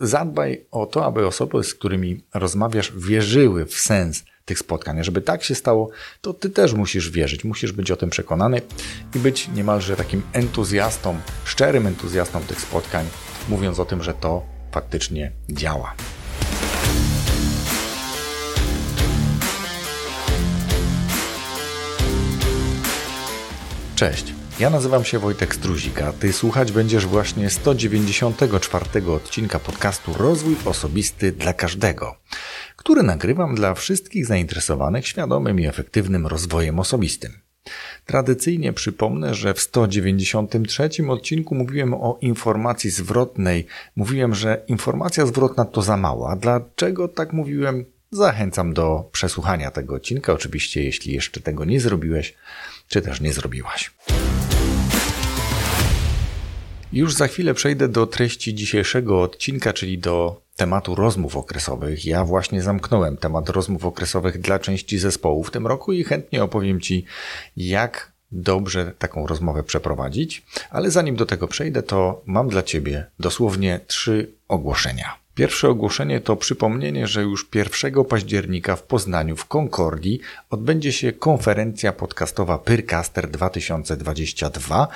zadbaj o to, aby osoby, z którymi rozmawiasz, wierzyły w sens tych spotkań. Żeby tak się stało, to ty też musisz wierzyć, musisz być o tym przekonany i być niemalże takim entuzjastą, szczerym entuzjastą tych spotkań, mówiąc o tym, że to faktycznie działa. Cześć. Ja nazywam się Wojtek Struzik, a Ty słuchać będziesz właśnie 194 odcinka podcastu Rozwój Osobisty dla Każdego, który nagrywam dla wszystkich zainteresowanych świadomym i efektywnym rozwojem osobistym. Tradycyjnie przypomnę, że w 193 odcinku mówiłem o informacji zwrotnej. Mówiłem, że informacja zwrotna to za mało. A dlaczego tak mówiłem? Zachęcam do przesłuchania tego odcinka, oczywiście, jeśli jeszcze tego nie zrobiłeś, czy też nie zrobiłaś. Już za chwilę przejdę do treści dzisiejszego odcinka, czyli do tematu rozmów okresowych. Ja właśnie zamknąłem temat rozmów okresowych dla części zespołu w tym roku i chętnie opowiem Ci, jak dobrze taką rozmowę przeprowadzić. Ale zanim do tego przejdę, to mam dla Ciebie dosłownie trzy ogłoszenia. Pierwsze ogłoszenie to przypomnienie, że już 1 października w Poznaniu w Concordii odbędzie się konferencja podcastowa Pyrcaster 2022.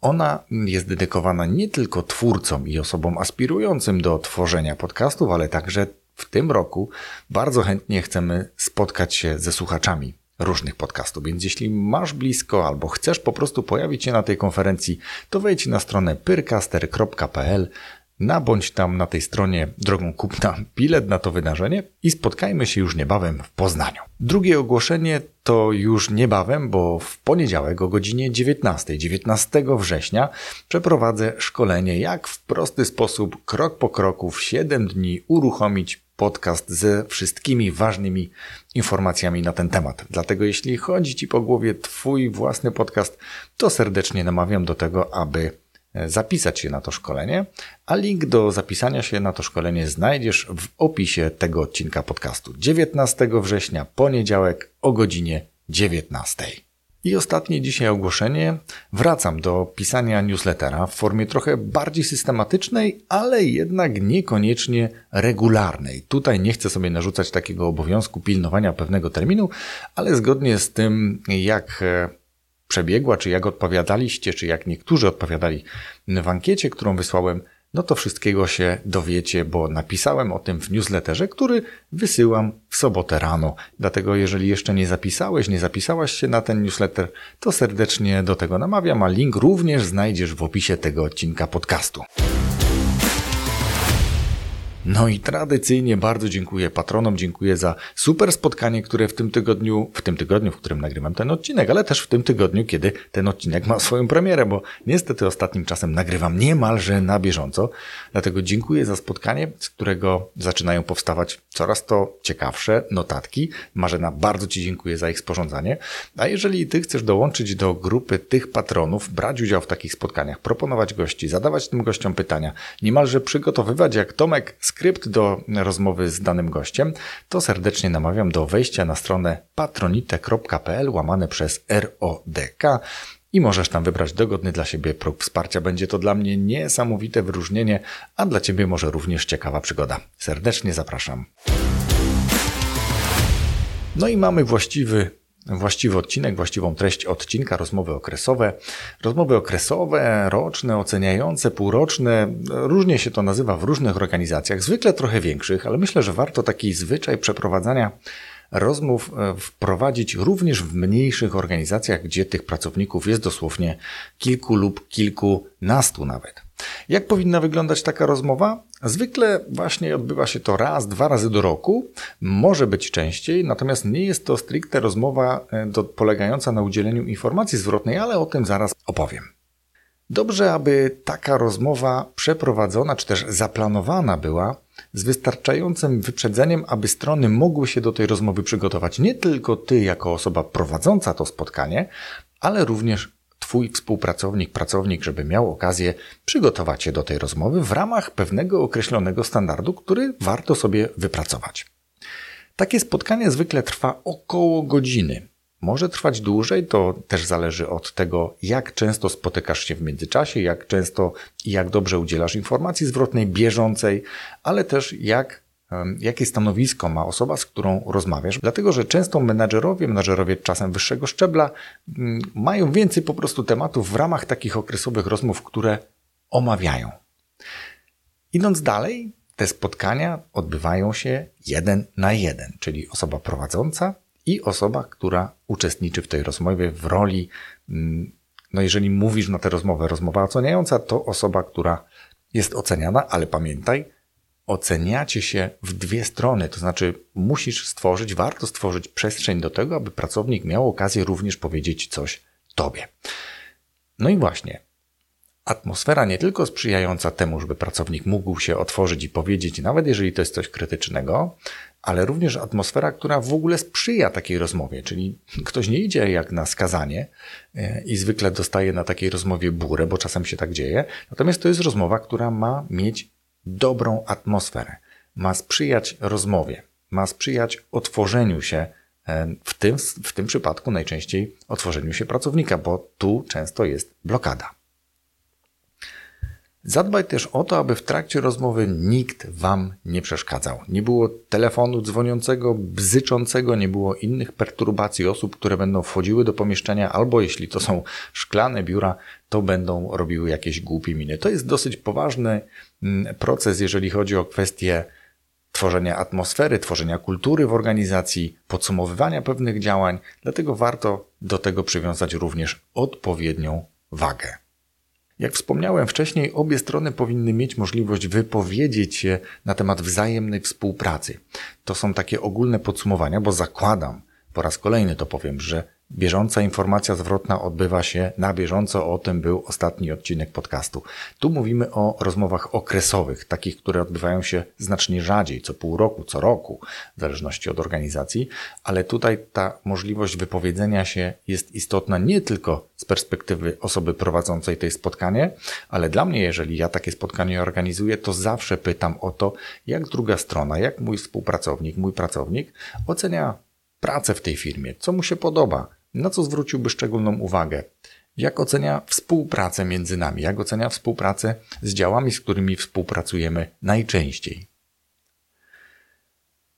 Ona jest dedykowana nie tylko twórcom i osobom aspirującym do tworzenia podcastów, ale także w tym roku bardzo chętnie chcemy spotkać się ze słuchaczami różnych podcastów. Więc jeśli masz blisko albo chcesz po prostu pojawić się na tej konferencji, to wejdź na stronę pyrcaster.pl Nabądź tam na tej stronie drogą kupna bilet na to wydarzenie i spotkajmy się już niebawem w Poznaniu. Drugie ogłoszenie to już niebawem, bo w poniedziałek o godzinie 19, 19 września przeprowadzę szkolenie, jak w prosty sposób, krok po kroku, w 7 dni uruchomić podcast ze wszystkimi ważnymi informacjami na ten temat. Dlatego jeśli chodzi Ci po głowie Twój własny podcast, to serdecznie namawiam do tego, aby zapisać się na to szkolenie, a link do zapisania się na to szkolenie znajdziesz w opisie tego odcinka podcastu. 19 września, poniedziałek o godzinie 19. I ostatnie dzisiaj ogłoszenie. Wracam do pisania newslettera w formie trochę bardziej systematycznej, ale jednak niekoniecznie regularnej. Tutaj nie chcę sobie narzucać takiego obowiązku pilnowania pewnego terminu, ale zgodnie z tym, jak e, przebiegła, czy jak odpowiadaliście, czy jak niektórzy odpowiadali w ankiecie, którą wysłałem, no to wszystkiego się dowiecie, bo napisałem o tym w newsletterze, który wysyłam w sobotę rano. Dlatego jeżeli jeszcze nie zapisałeś, nie zapisałaś się na ten newsletter, to serdecznie do tego namawiam, a link również znajdziesz w opisie tego odcinka podcastu. No i tradycyjnie bardzo dziękuję patronom, dziękuję za super spotkanie, które w tym tygodniu, w tym tygodniu, w którym nagrywam ten odcinek, ale też w tym tygodniu, kiedy ten odcinek ma swoją premierę, bo niestety ostatnim czasem nagrywam niemalże na bieżąco. Dlatego dziękuję za spotkanie, z którego zaczynają powstawać coraz to ciekawsze notatki. Marzena, bardzo Ci dziękuję za ich sporządzanie. A jeżeli Ty chcesz dołączyć do grupy tych patronów, brać udział w takich spotkaniach, proponować gości, zadawać tym gościom pytania, niemalże przygotowywać jak Tomek z skrypt do rozmowy z danym gościem, to serdecznie namawiam do wejścia na stronę patronite.pl łamane przez RODK i możesz tam wybrać dogodny dla siebie próg wsparcia. Będzie to dla mnie niesamowite wyróżnienie, a dla Ciebie może również ciekawa przygoda. Serdecznie zapraszam. No i mamy właściwy właściwy odcinek, właściwą treść odcinka, rozmowy okresowe. Rozmowy okresowe, roczne, oceniające, półroczne, różnie się to nazywa w różnych organizacjach, zwykle trochę większych, ale myślę, że warto taki zwyczaj przeprowadzania rozmów e, wprowadzić również w mniejszych organizacjach, gdzie tych pracowników jest dosłownie kilku lub kilkunastu nawet. Jak powinna wyglądać taka rozmowa? Zwykle właśnie odbywa się to raz, dwa razy do roku, może być częściej, natomiast nie jest to stricte rozmowa e, do, polegająca na udzieleniu informacji zwrotnej, ale o tym zaraz opowiem. Dobrze, aby taka rozmowa przeprowadzona czy też zaplanowana była z wystarczającym wyprzedzeniem, aby strony mogły się do tej rozmowy przygotować. Nie tylko ty, jako osoba prowadząca to spotkanie, ale również Twój współpracownik, pracownik, żeby miał okazję przygotować się do tej rozmowy w ramach pewnego określonego standardu, który warto sobie wypracować. Takie spotkanie zwykle trwa około godziny. może trwać dłużej, to też zależy od tego, jak często spotykasz się w międzyczasie, jak często i jak dobrze udzielasz informacji zwrotnej, bieżącej, ale też jak jakie stanowisko ma osoba, z którą rozmawiasz, dlatego że często menadżerowie, menadżerowie czasem wyższego szczebla, mm, mają więcej po prostu tematów w ramach takich okresowych rozmów, które omawiają. Idąc dalej, te spotkania odbywają się jeden na jeden, czyli osoba prowadząca i osoba, która uczestniczy w tej rozmowie w roli, mm, no jeżeli mówisz na tę rozmowę, rozmowa oceniająca, to osoba, która jest oceniana, ale pamiętaj, oceniacie się w dwie strony, to znaczy musisz stworzyć, warto stworzyć przestrzeń do tego, aby pracownik miał okazję również powiedzieć coś tobie. No i właśnie, atmosfera nie tylko sprzyjająca temu, żeby pracownik mógł się otworzyć i powiedzieć, nawet jeżeli to jest coś krytycznego, ale również atmosfera, która w ogóle sprzyja takiej rozmowie, czyli ktoś nie idzie jak na skazanie e, i zwykle dostaje na takiej rozmowie burę, bo czasem się tak dzieje, natomiast to jest rozmowa, która ma mieć dobrą atmosferę, ma sprzyjać rozmowie, ma sprzyjać otworzeniu się, e, w tym, w tym przypadku najczęściej otworzeniu się pracownika, bo tu często jest blokada. Zadbaj też o to, aby w trakcie rozmowy nikt Wam nie przeszkadzał. Nie było telefonu dzwoniącego, bzyczącego, nie było innych perturbacji osób, które będą wchodziły do pomieszczenia, albo jeśli to są szklane biura, to będą robiły jakieś głupie miny. To jest dosyć poważny mm, proces, jeżeli chodzi o kwestie tworzenia atmosfery, tworzenia kultury w organizacji, podsumowywania pewnych działań, dlatego warto do tego przywiązać również odpowiednią wagę. Jak wspomniałem wcześniej, obie strony powinny mieć możliwość wypowiedzieć się na temat wzajemnej współpracy. To są takie ogólne podsumowania, bo zakładam, po raz kolejny to powiem, że Bieżąca informacja zwrotna odbywa się na bieżąco. O tym był ostatni odcinek podcastu. Tu mówimy o rozmowach okresowych, takich, które odbywają się znacznie rzadziej, co pół roku, co roku, w zależności od organizacji, ale tutaj ta możliwość wypowiedzenia się jest istotna nie tylko z perspektywy osoby prowadzącej tej spotkanie, ale dla mnie, jeżeli ja takie spotkanie organizuję, to zawsze pytam o to, jak druga strona, jak mój współpracownik, mój pracownik ocenia pracę w tej firmie, co mu się podoba, na co zwróciłby szczególną uwagę? Jak ocenia współpracę między nami? Jak ocenia współpracę z działami, z którymi współpracujemy najczęściej?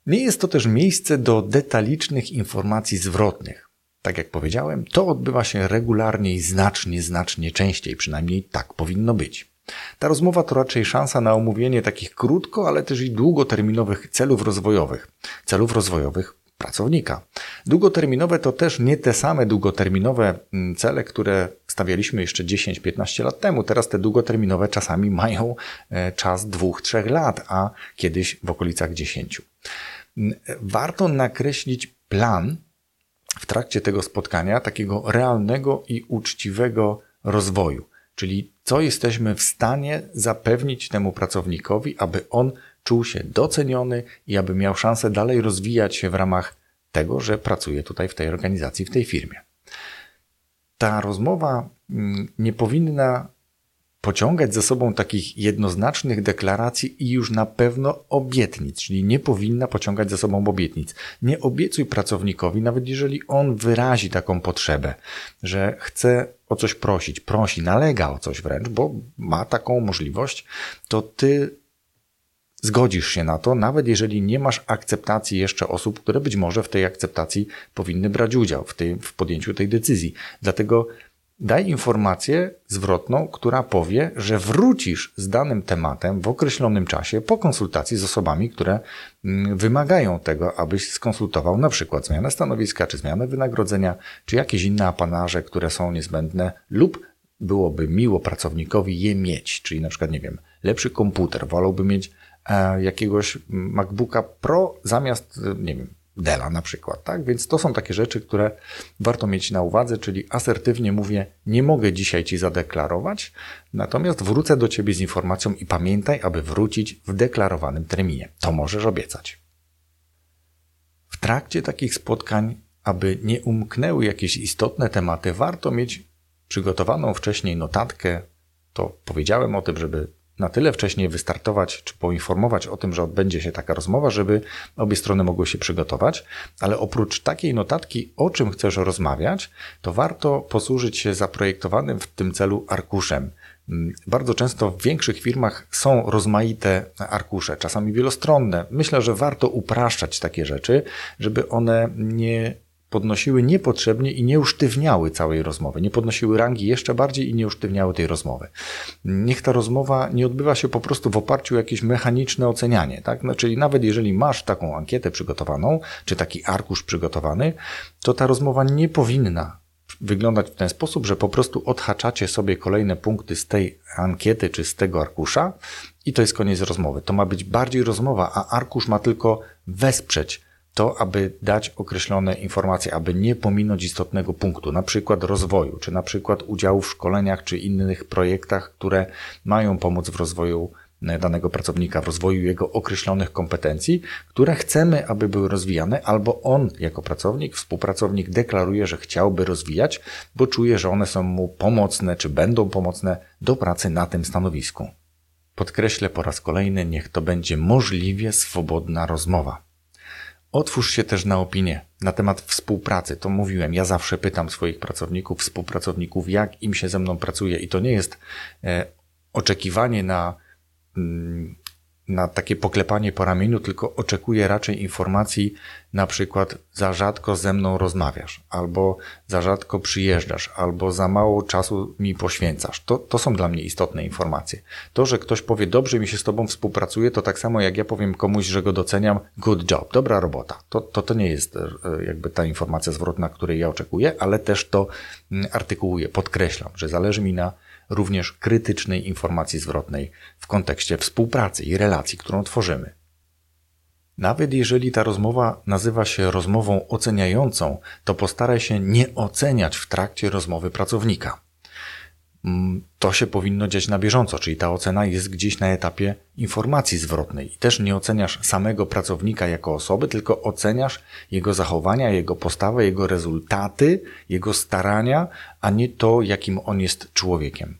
Nie jest to też miejsce do detalicznych informacji zwrotnych. Tak jak powiedziałem, to odbywa się regularnie i znacznie, znacznie częściej, przynajmniej tak powinno być. Ta rozmowa to raczej szansa na omówienie takich krótko, ale też i długoterminowych celów rozwojowych. Celów rozwojowych pracownika. Długoterminowe to też nie te same długoterminowe mm, cele, które stawialiśmy jeszcze 10-15 lat temu. Teraz te długoterminowe czasami mają e, czas dwóch, trzech lat, a kiedyś w okolicach 10. Mm, warto nakreślić plan w trakcie tego spotkania takiego realnego i uczciwego rozwoju. Czyli co jesteśmy w stanie zapewnić temu pracownikowi, aby on czuł się doceniony i aby miał szansę dalej rozwijać się w ramach tego, że pracuje tutaj w tej organizacji, w tej firmie. Ta rozmowa mm, nie powinna pociągać za sobą takich jednoznacznych deklaracji i już na pewno obietnic, czyli nie powinna pociągać za sobą obietnic. Nie obiecuj pracownikowi, nawet jeżeli on wyrazi taką potrzebę, że chce o coś prosić, prosi, nalega o coś wręcz, bo ma taką możliwość, to ty zgodzisz się na to, nawet jeżeli nie masz akceptacji jeszcze osób, które być może w tej akceptacji powinny brać udział w, tej, w podjęciu tej decyzji. Dlatego daj informację zwrotną, która powie, że wrócisz z danym tematem w określonym czasie po konsultacji z osobami, które mm, wymagają tego, abyś skonsultował na przykład zmianę stanowiska, czy zmianę wynagrodzenia, czy jakieś inne apanarze, które są niezbędne lub byłoby miło pracownikowi je mieć, czyli na przykład, nie wiem, lepszy komputer, wolałby mieć jakiegoś MacBooka Pro zamiast, e, nie wiem, Dela na przykład, tak? Więc to są takie rzeczy, które warto mieć na uwadze, czyli asertywnie mówię, nie mogę dzisiaj Ci zadeklarować, natomiast wrócę do Ciebie z informacją i pamiętaj, aby wrócić w deklarowanym terminie. To możesz obiecać. W trakcie takich spotkań, aby nie umknęły jakieś istotne tematy, warto mieć przygotowaną wcześniej notatkę. To powiedziałem o tym, żeby na tyle wcześniej wystartować, czy poinformować o tym, że odbędzie się taka rozmowa, żeby obie strony mogły się przygotować. Ale oprócz takiej notatki, o czym chcesz rozmawiać, to warto posłużyć się zaprojektowanym w tym celu arkuszem. Mm, bardzo często w większych firmach są rozmaite arkusze, czasami wielostronne. Myślę, że warto upraszczać takie rzeczy, żeby one nie podnosiły niepotrzebnie i nie usztywniały całej rozmowy, nie podnosiły rangi jeszcze bardziej i nie usztywniały tej rozmowy. Niech ta rozmowa nie odbywa się po prostu w oparciu o jakieś mechaniczne ocenianie, tak? No, czyli nawet jeżeli masz taką ankietę przygotowaną, czy taki arkusz przygotowany, to ta rozmowa nie powinna wyglądać w ten sposób, że po prostu odhaczacie sobie kolejne punkty z tej ankiety czy z tego arkusza i to jest koniec rozmowy. To ma być bardziej rozmowa, a arkusz ma tylko wesprzeć to, aby dać określone informacje, aby nie pominąć istotnego punktu, na przykład rozwoju, czy na przykład udziału w szkoleniach, czy innych projektach, które mają pomóc w rozwoju e, danego pracownika, w rozwoju jego określonych kompetencji, które chcemy, aby były rozwijane, albo on jako pracownik, współpracownik deklaruje, że chciałby rozwijać, bo czuje, że one są mu pomocne, czy będą pomocne do pracy na tym stanowisku. Podkreślę po raz kolejny, niech to będzie możliwie swobodna rozmowa. Otwórz się też na opinie na temat współpracy. To mówiłem, ja zawsze pytam swoich pracowników, współpracowników, jak im się ze mną pracuje, i to nie jest e, oczekiwanie na mm, na takie poklepanie po ramieniu, tylko oczekuję raczej informacji, na przykład za rzadko ze mną rozmawiasz, albo za rzadko przyjeżdżasz, albo za mało czasu mi poświęcasz. To, to są dla mnie istotne informacje. To, że ktoś powie, dobrze mi się z tobą współpracuje, to tak samo jak ja powiem komuś, że go doceniam, good job, dobra robota. To, to, to nie jest e, jakby ta informacja zwrotna, której ja oczekuję, ale też to mm, artykułuję, podkreślam, że zależy mi na również krytycznej informacji zwrotnej w kontekście współpracy i relacji, którą tworzymy. Nawet jeżeli ta rozmowa nazywa się rozmową oceniającą, to postaraj się nie oceniać w trakcie rozmowy pracownika. Mm, to się powinno dziać na bieżąco, czyli ta ocena jest gdzieś na etapie informacji zwrotnej. I też nie oceniasz samego pracownika jako osoby, tylko oceniasz jego zachowania, jego postawę, jego rezultaty, jego starania, a nie to, jakim on jest człowiekiem.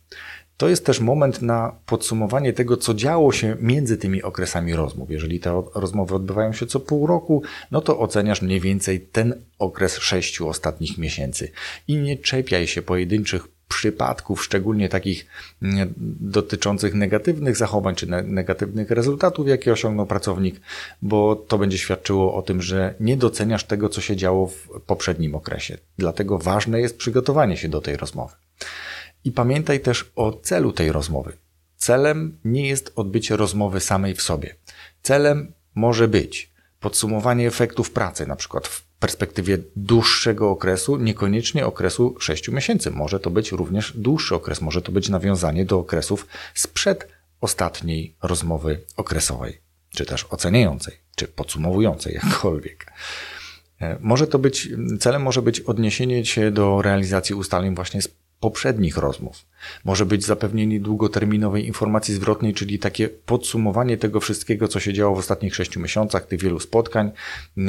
To jest też moment na podsumowanie tego, co działo się między tymi okresami rozmów. Jeżeli te rozmowy odbywają się co pół roku, no to oceniasz mniej więcej ten okres sześciu ostatnich miesięcy. I nie czepiaj się pojedynczych przypadków, szczególnie takich mm, dotyczących negatywnych zachowań czy negatywnych rezultatów, jakie osiągnął pracownik, bo to będzie świadczyło o tym, że nie doceniasz tego, co się działo w poprzednim okresie. Dlatego ważne jest przygotowanie się do tej rozmowy. I pamiętaj też o celu tej rozmowy. Celem nie jest odbycie rozmowy samej w sobie. Celem może być podsumowanie efektów pracy, na przykład perspektywie dłuższego okresu, niekoniecznie okresu 6 miesięcy. Może to być również dłuższy okres, może to być nawiązanie do okresów sprzed ostatniej rozmowy okresowej, czy też oceniającej, czy podsumowującej, jakkolwiek. E, może to być, celem może być odniesienie się do realizacji ustaleń właśnie z poprzednich rozmów. Może być zapewnienie długoterminowej informacji zwrotnej, czyli takie podsumowanie tego wszystkiego, co się działo w ostatnich sześciu miesiącach, tych wielu spotkań,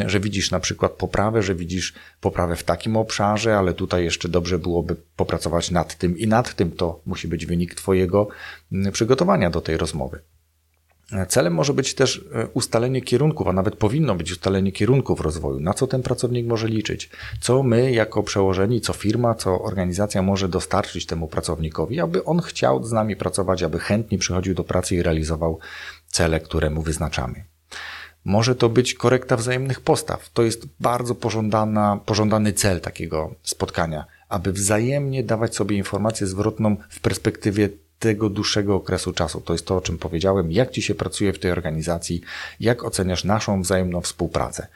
że widzisz na przykład poprawę, że widzisz poprawę w takim obszarze, ale tutaj jeszcze dobrze byłoby popracować nad tym i nad tym. To musi być wynik Twojego przygotowania do tej rozmowy. Celem może być też e, ustalenie kierunków, a nawet powinno być ustalenie kierunków rozwoju, na co ten pracownik może liczyć, co my jako przełożeni, co firma, co organizacja może dostarczyć temu pracownikowi, aby on chciał z nami pracować, aby chętnie przychodził do pracy i realizował cele, które mu wyznaczamy. Może to być korekta wzajemnych postaw. To jest bardzo pożądana, pożądany cel takiego spotkania, aby wzajemnie dawać sobie informację zwrotną w perspektywie tego dłuższego okresu czasu. To jest to, o czym powiedziałem, jak ci się pracuje w tej organizacji, jak oceniasz naszą wzajemną współpracę.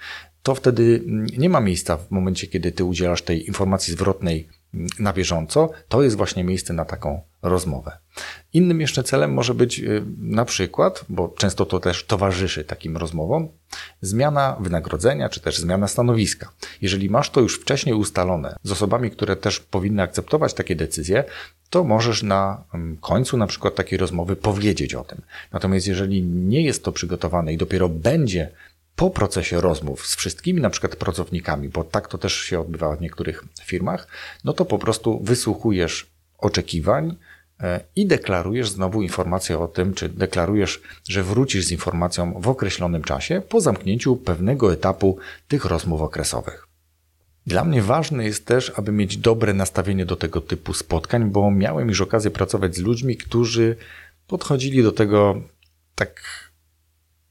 To wtedy nie ma miejsca w momencie, kiedy ty udzielasz tej informacji zwrotnej na bieżąco, to jest właśnie miejsce na taką rozmowę. Innym jeszcze celem może być y, na przykład, bo często to też towarzyszy takim rozmowom, zmiana wynagrodzenia czy też zmiana stanowiska. Jeżeli masz to już wcześniej ustalone z osobami, które też powinny akceptować takie decyzje, to możesz na mm, końcu na przykład takiej rozmowy powiedzieć o tym. Natomiast jeżeli nie jest to przygotowane i dopiero będzie po procesie rozmów z wszystkimi na przykład pracownikami, bo tak to też się odbywa w niektórych firmach, no to po prostu wysłuchujesz oczekiwań, e, i deklarujesz znowu informację o tym, czy deklarujesz, że wrócisz z informacją w określonym czasie po zamknięciu pewnego etapu tych rozmów okresowych. Dla mnie ważne jest też, aby mieć dobre nastawienie do tego typu spotkań, bo miałem już okazję pracować z ludźmi, którzy podchodzili do tego tak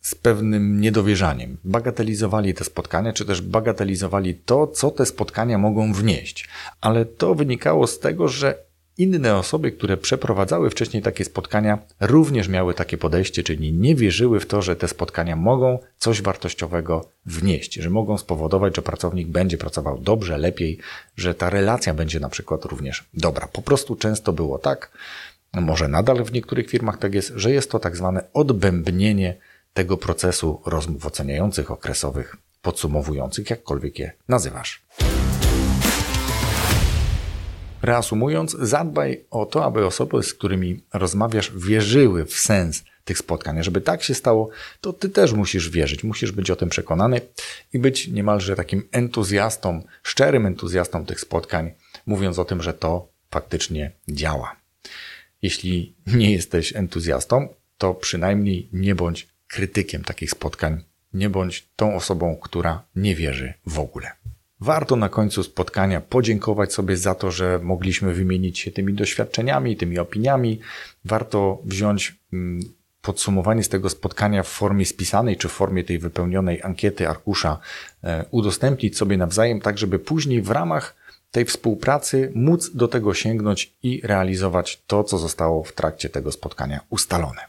z pewnym niedowierzaniem. Bagatelizowali te spotkania, czy też bagatelizowali to, co te spotkania mogą wnieść. Ale to wynikało z tego, że inne osoby, które przeprowadzały wcześniej takie spotkania, również miały takie podejście, czyli nie wierzyły w to, że te spotkania mogą coś wartościowego wnieść, że mogą spowodować, że pracownik będzie pracował dobrze, lepiej, że ta relacja będzie na przykład również dobra. Po prostu często było tak, może nadal w niektórych firmach tak jest, że jest to tak zwane odbębnienie tego procesu rozmów oceniających, okresowych, podsumowujących, jakkolwiek je nazywasz. Reasumując, zadbaj o to, aby osoby, z którymi rozmawiasz, wierzyły w sens tych spotkań. Żeby tak się stało, to ty też musisz wierzyć, musisz być o tym przekonany i być niemalże takim entuzjastą, szczerym entuzjastą tych spotkań, mówiąc o tym, że to faktycznie działa. Jeśli nie jesteś entuzjastą, to przynajmniej nie bądź krytykiem takich spotkań, nie bądź tą osobą, która nie wierzy w ogóle. Warto na końcu spotkania podziękować sobie za to, że mogliśmy wymienić się tymi doświadczeniami, tymi opiniami. Warto wziąć mm, podsumowanie z tego spotkania w formie spisanej czy w formie tej wypełnionej ankiety, arkusza, e, udostępnić sobie nawzajem, tak żeby później w ramach tej współpracy móc do tego sięgnąć i realizować to, co zostało w trakcie tego spotkania ustalone.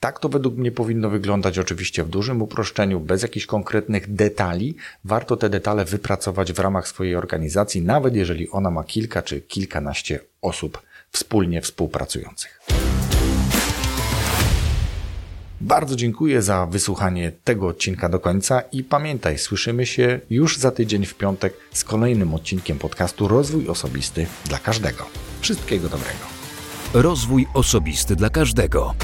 Tak to według mnie powinno wyglądać, oczywiście w dużym uproszczeniu, bez jakichś konkretnych detali. Warto te detale wypracować w ramach swojej organizacji, nawet jeżeli ona ma kilka czy kilkanaście osób wspólnie współpracujących. Bardzo dziękuję za wysłuchanie tego odcinka do końca i pamiętaj, słyszymy się już za tydzień w piątek z kolejnym odcinkiem podcastu Rozwój Osobisty dla Każdego. Wszystkiego dobrego. Rozwój Osobisty dla Każdego.